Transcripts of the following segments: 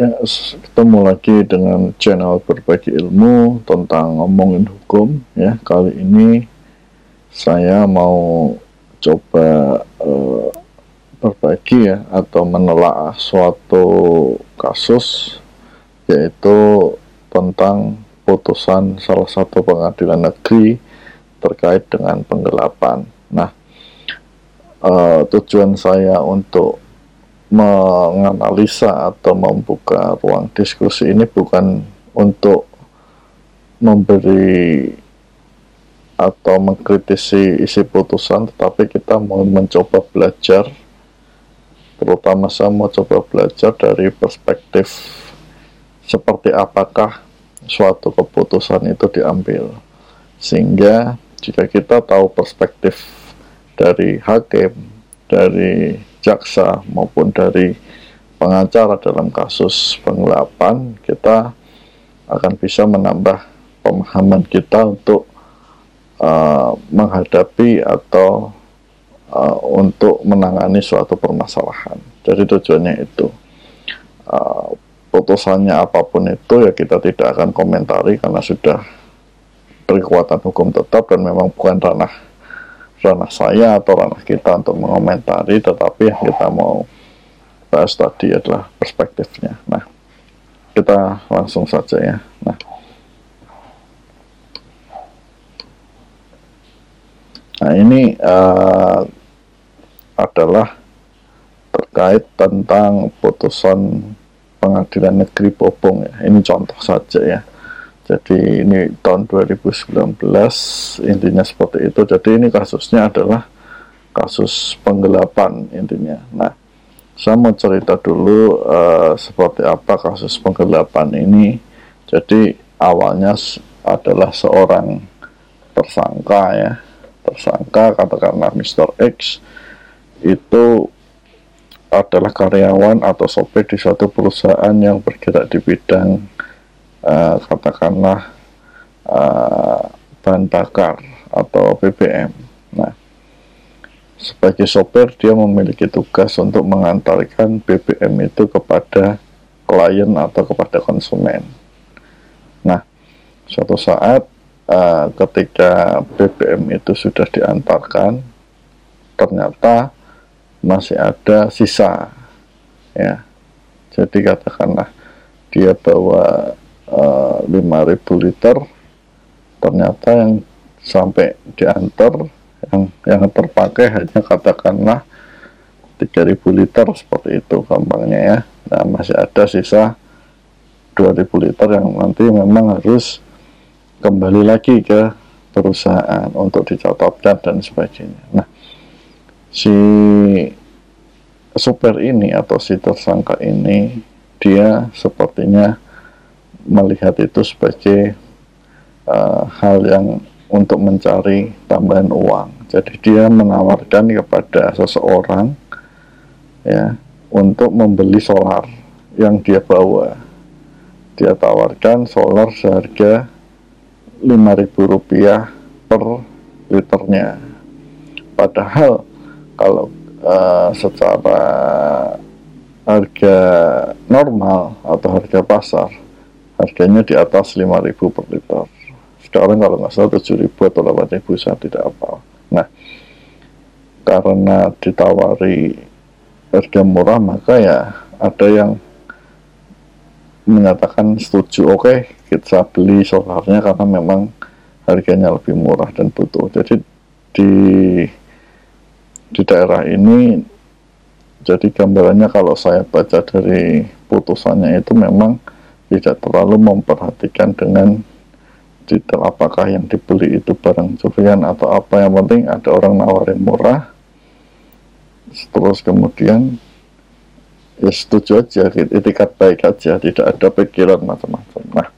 Ya, ketemu lagi dengan channel berbagi ilmu tentang ngomongin hukum ya. Kali ini saya mau coba uh, berbagi ya atau menelaah suatu kasus yaitu tentang putusan salah satu pengadilan negeri terkait dengan penggelapan. Nah, uh, tujuan saya untuk menganalisa atau membuka ruang diskusi ini bukan untuk memberi atau mengkritisi isi putusan, tetapi kita mau mencoba belajar, terutama saya mau coba belajar dari perspektif seperti apakah suatu keputusan itu diambil, sehingga jika kita tahu perspektif dari hakim, dari jaksa maupun dari pengacara dalam kasus penggelapan kita akan bisa menambah pemahaman kita untuk uh, menghadapi atau uh, untuk menangani suatu permasalahan. Jadi tujuannya itu uh, putusannya apa pun itu ya kita tidak akan komentari karena sudah berkekuatan hukum tetap dan memang bukan ranah ranah saya atau ranah kita untuk mengomentari tetapi yang kita mau bahas tadi adalah perspektifnya. Nah kita langsung saja ya. Nah. Nah ini uh, adalah terkait tentang putusan pengadilan negeri Bobong ya. Ini contoh saja ya jadi ini tahun 2019 intinya seperti itu. Jadi ini kasusnya adalah kasus penggelapan intinya. Nah, saya mau cerita dulu uh, seperti apa kasus penggelapan ini. Jadi awalnya adalah seorang tersangka ya, tersangka katakanlah Mr. X itu adalah karyawan atau sopir di suatu perusahaan yang bergerak di bidang uh, katakanlah uh, bahan bakar atau BBM. Nah, sebagai sopir dia memiliki tugas untuk mengantarkan BBM itu kepada klien atau kepada konsumen. Nah, suatu saat uh, ketika BBM itu sudah diantarkan, ternyata masih ada sisa, ya. Jadi katakanlah dia bawa 5000 liter. Ternyata yang sampai diantar yang yang terpakai hanya katakanlah 3000 liter seperti itu gampangnya ya. Nah masih ada sisa 2000 liter yang nanti memang harus kembali lagi ke perusahaan untuk dicatatkan dan sebagainya. Nah si super ini atau si tersangka ini dia sepertinya melihat itu sebagai uh, hal yang untuk mencari tambahan uang. Jadi dia menawarkan kepada seseorang ya untuk membeli solar yang dia bawa. Dia tawarkan solar seharga Rp5.000 per liternya. Padahal kalau uh, secara harga normal atau harga pasar harganya di atas 5000 per liter. Sekarang kalau nggak salah 7000 atau 8000 saya tidak apa nah karena ditawari harga murah maka ya ada yang menyatakan setuju. Oke okay, kita beli solarnya karena memang harganya lebih murah dan butuh. Jadi di di daerah ini jadi gambarannya kalau saya baca dari putusannya itu memang tidak terlalu memperhatikan dengan detail apakah yang dibeli itu barang curian atau apa. Yang penting ada orang nawarin murah. Terus kemudian ya setuju aja etikat baik aja tidak ada pikiran macam-macam. Nah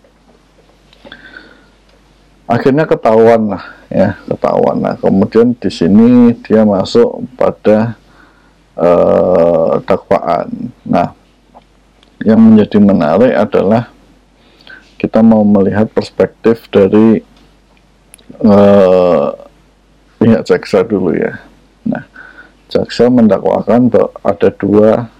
akhirnya ketahuan lah ya ketahuan. Nah kemudian di sini dia masuk pada uh, dakwaan. Nah yang menjadi menarik adalah kita mau melihat perspektif dari uh, pihak jaksa dulu ya. Nah, jaksa mendakwakan bahwa ada dua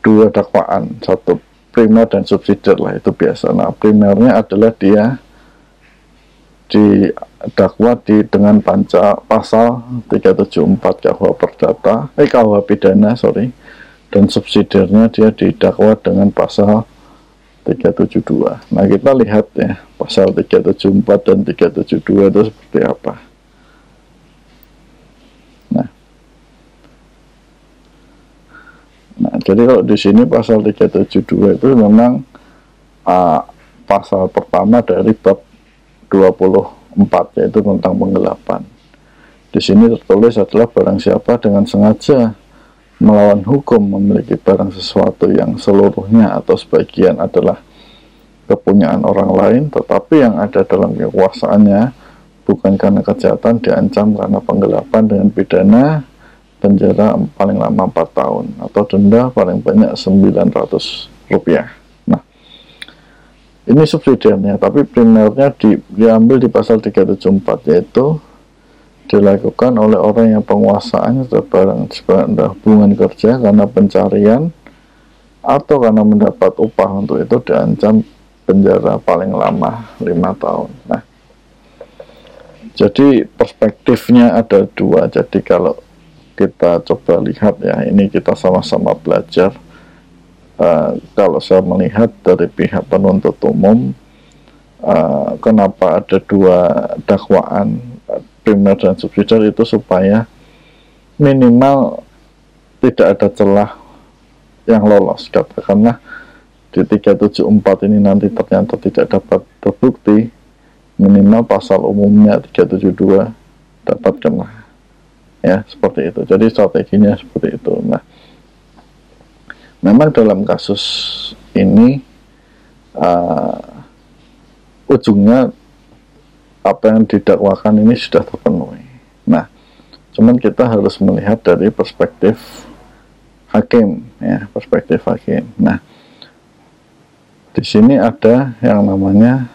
dua dakwaan satu primer dan subsidiar lah itu biasa nah primernya adalah dia didakwa di dengan panca pasal 374 KUH Perdata eh KUH Pidana sorry dan subsidiarnya dia didakwa dengan pasal 372 nah kita lihat ya pasal 374 dan 372 itu seperti apa. Nah. Nah jadi kalau di sini pasal 372 itu memang uh, pasal pertama dari bab 24 yaitu tentang penggelapan. Di sini tertulis adalah barang siapa dengan sengaja melawan hukum memiliki barang sesuatu yang seluruhnya atau sebagian adalah kepunyaan orang lain tetapi yang ada dalam kekuasaannya bukan karena kejahatan diancam karena penggelapan dengan pidana penjara paling lama 4 tahun atau denda paling banyak 900 rupiah. Ini subsidiarnya tapi primernya di, diambil di pasal 374 yaitu dilakukan oleh orang yang penguasaannya barang sebenarnya hubungan kerja karena pencarian atau karena mendapat upah untuk itu diancam penjara paling lama lima tahun. Nah, jadi perspektifnya ada dua. Jadi kalau kita coba lihat ya, ini kita sama-sama belajar uh, kalau saya melihat dari pihak penuntut umum uh, kenapa ada dua dakwaan primer dan subsidiar itu supaya minimal tidak ada celah yang lolos. Katakanlah di 374 ini nanti ternyata tidak dapat terbukti minimal pasal umumnya 372 dapat kena. Ya seperti itu. Jadi strateginya seperti itu. Nah memang dalam kasus ini uh, ujungnya apa yang didakwakan ini sudah terpenuhi. Nah, cuman kita harus melihat dari perspektif hakim, ya, perspektif hakim. Nah, di sini ada yang namanya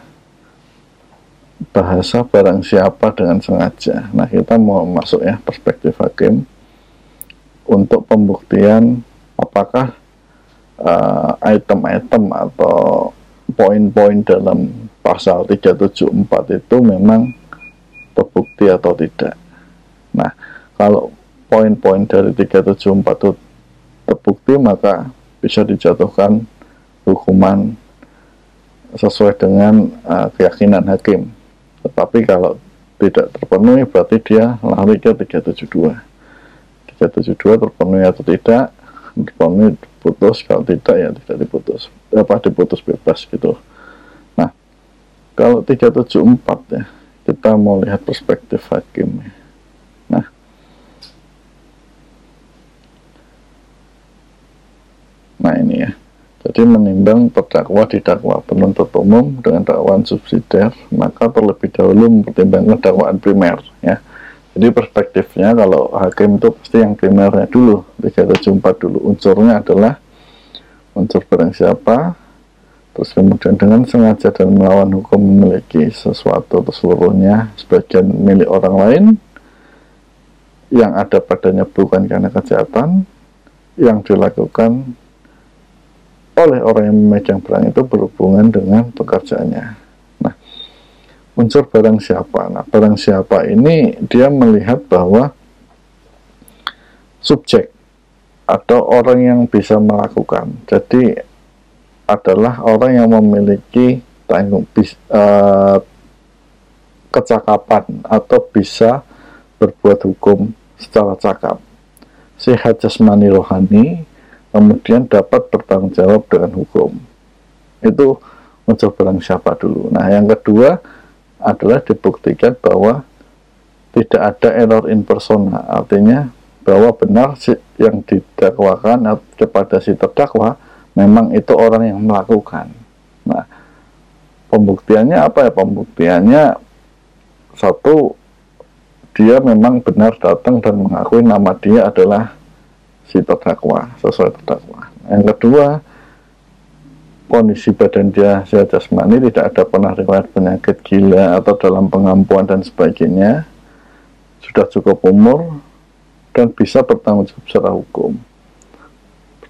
bahasa barang siapa dengan sengaja. Nah, kita mau masuk ya perspektif hakim untuk pembuktian apakah Eh, item-item uh, atau poin-poin dalam pasal 374 itu memang terbukti atau tidak. Nah, kalau poin-poin dari 374 itu terbukti maka bisa dijatuhkan hukuman sesuai dengan uh, keyakinan hakim. Tetapi kalau tidak terpenuhi berarti dia lari ke 372. 372 terpenuhi atau tidak, terpenuhi diputus kalau tidak ya tidak diputus apa diputus bebas gitu kalau 374 ya kita mau lihat perspektif hakim ya. nah nah ini ya jadi menimbang terdakwa didakwa penuntut umum dengan dakwaan subsidiar maka terlebih dahulu mempertimbangkan dakwaan primer ya jadi perspektifnya kalau hakim itu pasti yang primernya dulu, 374 dulu. Unsurnya adalah unsur barang siapa, terus kemudian dengan sengaja dan melawan hukum memiliki sesuatu atau seluruhnya sebagian milik orang lain yang ada padanya bukan karena kejahatan yang dilakukan oleh orang yang memegang barang itu berhubungan dengan pekerjaannya unsur barang siapa. Nah, barang siapa ini dia melihat bahwa subjek atau orang yang bisa melakukan. Jadi adalah orang yang memiliki tanggung uh, kecakapan atau bisa berbuat hukum secara cakap. Sehat jasmani rohani kemudian dapat bertanggung jawab dengan hukum. Itu unsur barang siapa dulu. Nah, yang kedua adalah dibuktikan bahwa tidak ada error in persona, artinya bahwa benar yang didakwakan kepada si terdakwa memang itu orang yang melakukan. Nah, pembuktiannya apa ya? Pembuktiannya satu dia memang benar datang dan mengakui nama dia adalah si terdakwa sesuai terdakwa. Yang kedua, kondisi badan dia sehat jasmani tidak ada pernah riwayat penyakit gila atau dalam pengampuan dan sebagainya sudah cukup umur dan bisa bertanggung jawab secara hukum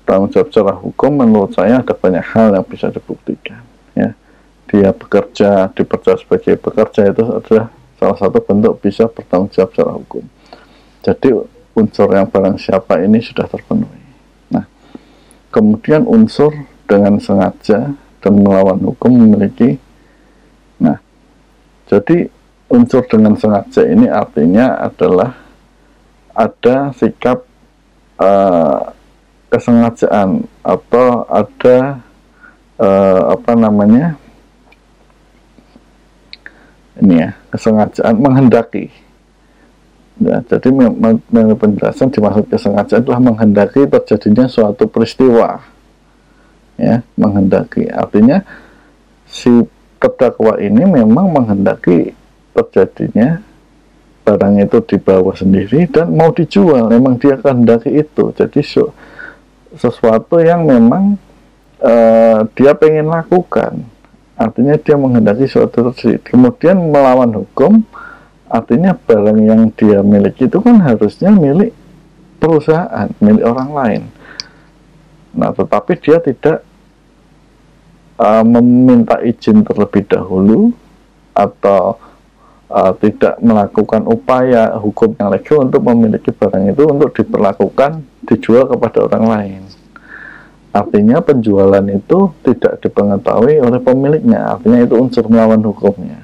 tanggung jawab secara hukum menurut saya ada banyak hal yang bisa dibuktikan ya. Dia bekerja dipercaya sebagai pekerja itu adalah salah satu bentuk bisa bertanggung jawab secara hukum. Jadi unsur yang barang siapa ini sudah terpenuhi. Nah kemudian unsur dengan sengaja dan melawan hukum memiliki nah jadi unsur dengan sengaja ini artinya adalah ada sikap uh, kesengajaan atau ada uh, apa namanya? Ini ya kesengajaan menghendaki. Ya jadi menurut penjelasan dimaksud kesengajaan adalah menghendaki terjadinya suatu peristiwa. Ya menghendaki. Artinya si terdakwa ini memang menghendaki terjadinya barang itu dibawa sendiri dan mau dijual. Memang dia kehendaki itu. Jadi sesuatu yang memang uh, dia pengen lakukan. Artinya dia menghendaki suatu tersebut kemudian melawan hukum artinya barang yang dia miliki itu kan harusnya milik perusahaan milik orang lain. Nah tetapi dia tidak uh, meminta izin terlebih dahulu atau uh, tidak melakukan upaya hukum yang legal untuk memiliki barang itu untuk diperlakukan dijual kepada orang lain. Artinya penjualan itu tidak dipengetahui oleh pemiliknya, artinya itu unsur melawan hukumnya.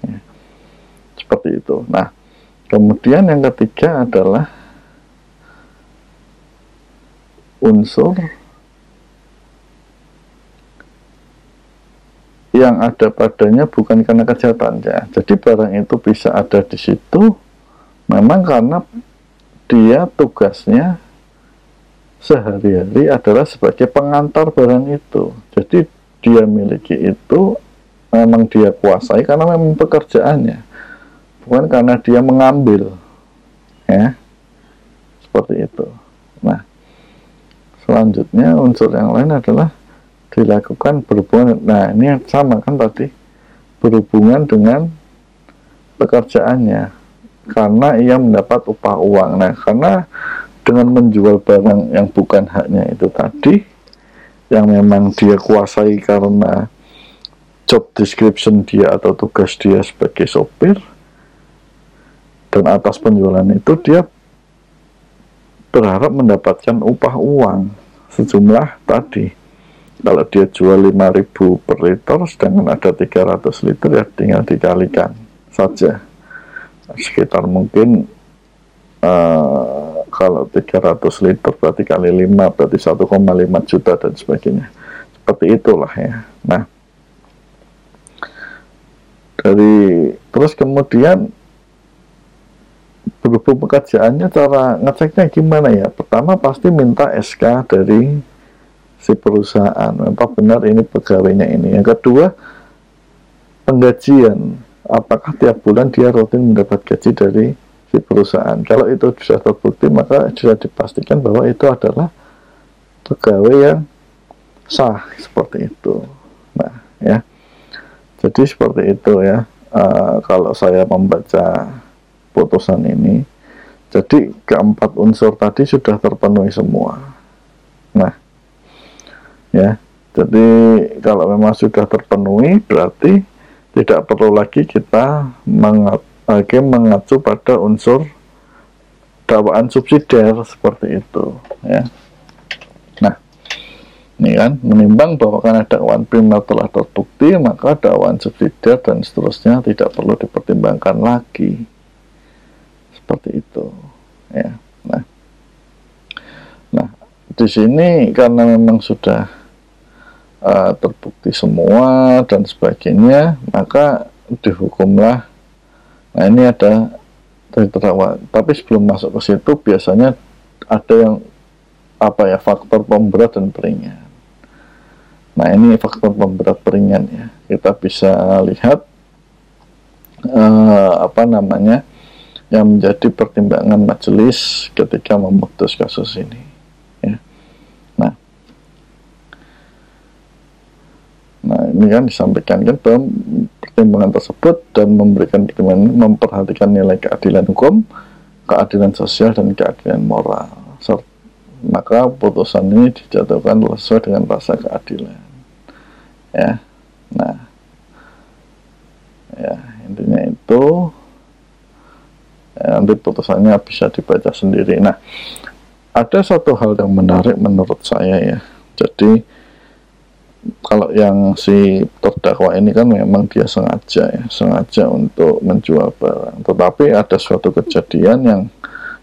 Ya. Seperti itu. Nah, kemudian yang ketiga adalah unsur yang ada padanya bukan karena kejahatannya. Jadi barang itu bisa ada di situ memang karena dia tugasnya sehari-hari adalah sebagai pengantar barang itu. Jadi dia miliki itu memang dia kuasai karena memang pekerjaannya. Bukan karena dia mengambil. Ya. Seperti itu. Nah, selanjutnya unsur yang lain adalah dilakukan berhubungan nah ini sama kan tadi? Berhubungan dengan pekerjaannya. Karena ia mendapat upah uang. Nah karena dengan menjual barang yang bukan haknya itu tadi yang memang dia kuasai karena job description dia atau tugas dia sebagai sopir dan atas penjualan itu dia berharap mendapatkan upah uang sejumlah tadi kalau dia jual 5000 per liter sedangkan ada 300 liter ya tinggal dikalikan saja. Sekitar mungkin uh, kalau 300 liter berarti kali 5 berarti 1,5 juta dan sebagainya. Seperti itulah ya. Nah dari terus kemudian berhubung pekerjaannya cara ngeceknya gimana ya? Pertama pasti minta SK dari si perusahaan. Apa benar ini pegawainya ini? Yang kedua penggajian. Apakah tiap bulan dia rutin mendapat gaji dari si perusahaan? Kalau itu sudah terbukti maka sudah dipastikan bahwa itu adalah pegawai yang sah seperti itu. Nah ya. Jadi seperti itu ya. Uh, kalau saya membaca putusan ini jadi keempat unsur tadi sudah terpenuhi semua. Nah ya. Jadi kalau memang sudah terpenuhi berarti tidak perlu lagi kita mengat, mengacu pada unsur dakwaan subsidiar seperti itu ya. Nah ini kan menimbang bahwa karena dakwaan primer telah terbukti maka dakwaan subsidiar dan seterusnya tidak perlu dipertimbangkan lagi. Seperti itu ya. Nah nah di sini karena memang sudah uh, terbukti semua dan sebagainya maka dihukumlah. Nah ini ada dari terdakwa. Tapi sebelum masuk ke situ biasanya ada yang apa ya faktor pemberat dan peringan. Nah ini faktor pemberat peringan ya. Kita bisa lihat uh, apa namanya yang menjadi pertimbangan majelis ketika memutus kasus ini Nah, ini kan disampaikan kan bahwa pertimbangan tersebut dan memberikan pertimbangan memperhatikan nilai keadilan hukum, keadilan sosial dan keadilan moral. maka putusan ini dijatuhkan sesuai dengan rasa keadilan. Ya nah. Ya intinya itu. Ya, nanti putusannya bisa dibaca sendiri. Nah ada satu hal yang menarik menurut saya ya. Jadi kalau yang si terdakwa ini kan memang dia sengaja ya sengaja untuk menjual barang. Tetapi ada suatu kejadian yang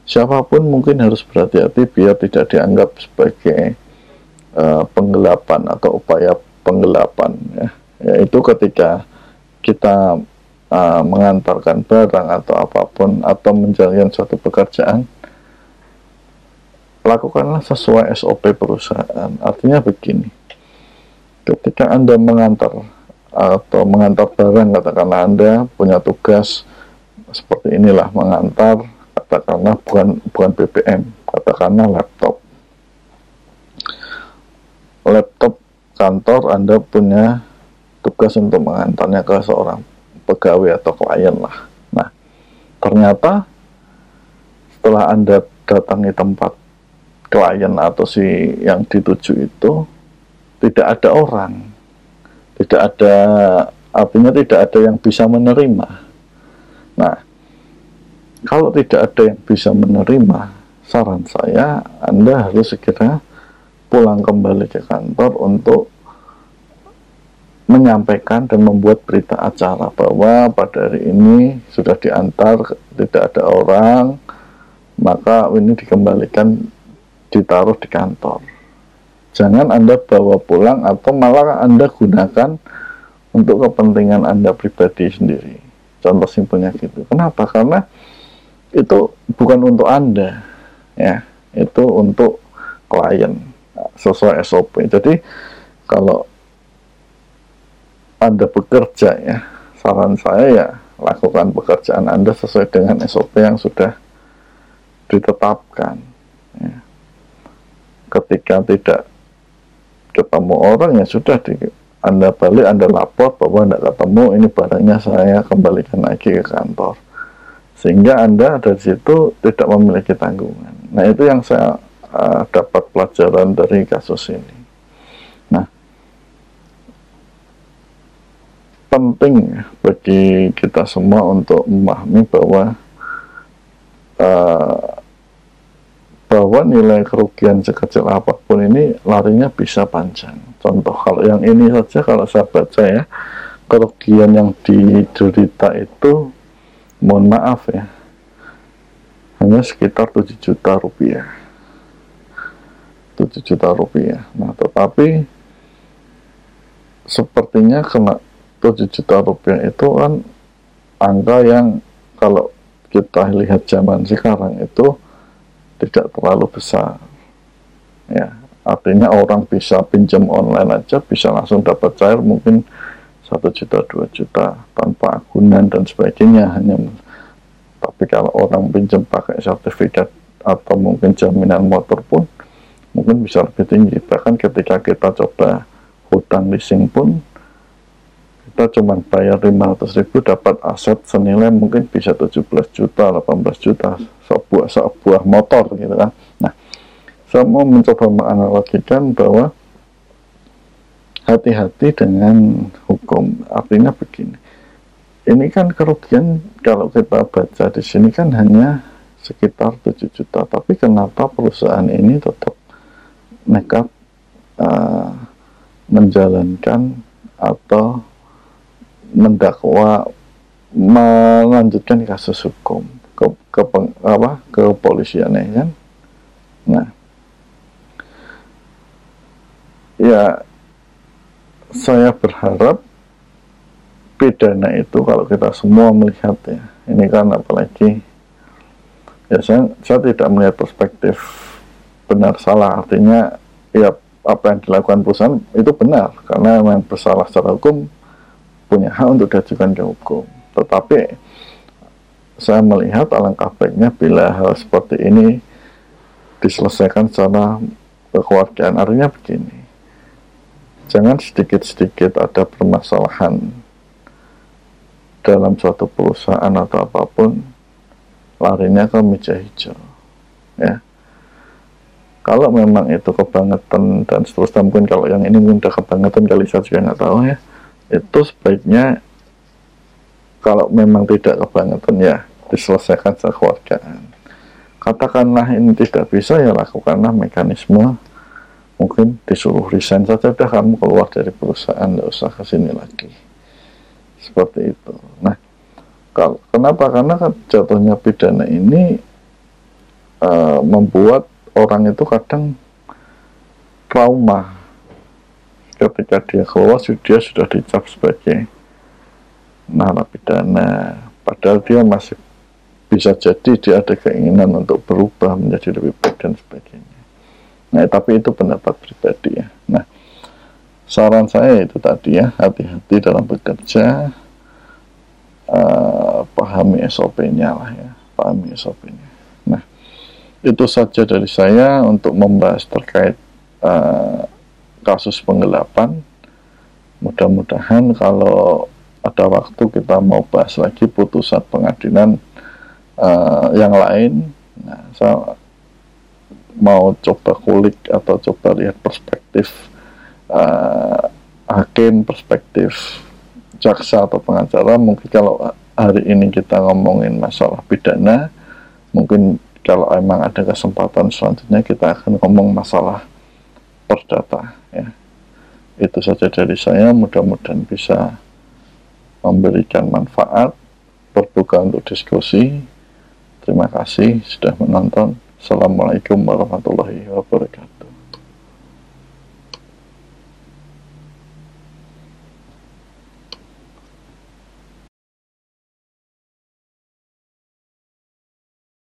siapa pun mungkin harus berhati-hati biar tidak dianggap sebagai uh, penggelapan atau upaya penggelapan ya. Yaitu ketika kita uh, mengantarkan barang atau apa pun atau menjalankan suatu pekerjaan lakukanlah sesuai SOP perusahaan. Artinya begini ketika anda mengantar atau mengantar barang katakanlah anda punya tugas seperti inilah mengantar katakanlah bukan bukan BBM katakanlah laptop. Laptop kantor Anda punya tugas untuk mengantarnya ke seorang pegawai atau klien lah. Nah ternyata setelah Anda datangi tempat klien atau si yang dituju itu tidak ada orang. Tidak ada artinya tidak ada yang bisa menerima. Nah kalau tidak ada yang bisa menerima, saran saya Anda harus segera pulang kembali ke kantor untuk menyampaikan dan membuat berita acara bahwa pada hari ini sudah diantar tidak ada orang maka ini dikembalikan ditaruh di kantor jangan anda bawa pulang atau malah anda gunakan untuk kepentingan anda pribadi sendiri. Contoh simpelnya gitu. Kenapa? Karena itu bukan untuk Anda ya. Itu untuk klien sesuai SOP jadi kalau Anda bekerja ya saran saya ya lakukan pekerjaan Anda sesuai dengan SOP yang sudah ditetapkan ya. ketika tidak ketemu orang ya sudah di, Anda balik Anda lapor bahwa tidak ketemu ini barangnya saya kembalikan lagi ke kantor sehingga Anda dari situ tidak memiliki tanggungan. Nah, itu yang saya uh, dapat pelajaran dari kasus ini. Nah, penting bagi kita semua untuk memahami bahwa uh, bahwa nilai kerugian sekecil apa pun ini larinya bisa panjang. Contoh kalau yang ini saja kalau saya baca ya, kerugian yang diderita itu mohon maaf ya hanya sekitar 7 juta rupiah 7 juta rupiah nah tetapi sepertinya kena 7 juta rupiah itu kan angka yang kalau kita lihat zaman sekarang itu tidak terlalu besar. Ya artinya orang bisa pinjam online aja bisa langsung dapat cair mungkin satu juta dua juta tanpa agunan dan sebagainya. Hanya tapi kalau orang pinjam pakai sertifikat atau mungkin jaminan motor pun mungkin bisa lebih tinggi. Bahkan ketika kita coba hutang leasing pun kita cuma bayar 500 ribu dapat aset senilai mungkin bisa 17 juta 18 juta sebuah sebuah motor gitu kan nah saya mau mencoba menganalogikan bahwa hati-hati dengan hukum. Artinya begini, ini kan kerugian kalau kita baca di sini kan hanya sekitar 7 juta, tapi kenapa perusahaan ini tetap nekat uh, menjalankan atau mendakwa melanjutkan kasus hukum ke, ke apa ke kepolisian ya kan? Nah. Ya saya berharap pidana itu kalau kita semua melihat ya ini kan apalagi ya saya, saya tidak melihat perspektif benar salah. Artinya ya apa yang dilakukan perusahaan itu benar karena memang bersalah secara hukum punya hak untuk diajukan ke hukum. Tetapi saya melihat alangkah baiknya bila hal seperti ini diselesaikan secara kekeluargaan artinya begini jangan sedikit-sedikit ada permasalahan dalam suatu perusahaan atau apa pun larinya ke meja hijau ya. Kalau memang itu kebangetan dan seterusnya mungkin kalau yang ini mungkin udah kebangetan kali saya juga nggak tahu ya. Itu sebaiknya kalau memang tidak kebangetan ya diselesaikan sekeluargaan katakanlah ini tidak bisa ya lakukanlah mekanisme. Mungkin disuruh resign saja udah kamu keluar dari perusahaan nggak usah ke sini lagi. Seperti itu. Nah kalau kenapa? Karena kan jatuhnya pidana ini uh, membuat orang itu kadang trauma. Ketika dia keluar dia sudah dicap sebagai narapidana. Padahal dia masih bisa jadi dia ada keinginan untuk berubah menjadi lebih baik dan sebagainya. Nah tapi itu pendapat pribadi ya. Nah saran saya itu tadi ya hati-hati dalam bekerja uh, pahami SOP-nya lah ya pahami SOP-nya itu saja dari saya untuk membahas terkait uh, kasus penggelapan. Mudah-mudahan kalau ada waktu kita mau bahas lagi putusan pengadilan uh, yang lain. Nah, saya mau coba kulik atau coba lihat perspektif uh, hakim, perspektif jaksa atau pengacara. Mungkin kalau hari ini kita ngomongin masalah pidana, mungkin kalau emang ada kesempatan selanjutnya kita akan ngomong masalah perdata ya itu saja dari saya mudah-mudahan bisa memberikan manfaat terbuka untuk diskusi terima kasih sudah menonton. Assalamualaikum warahmatullahi wabarakatuh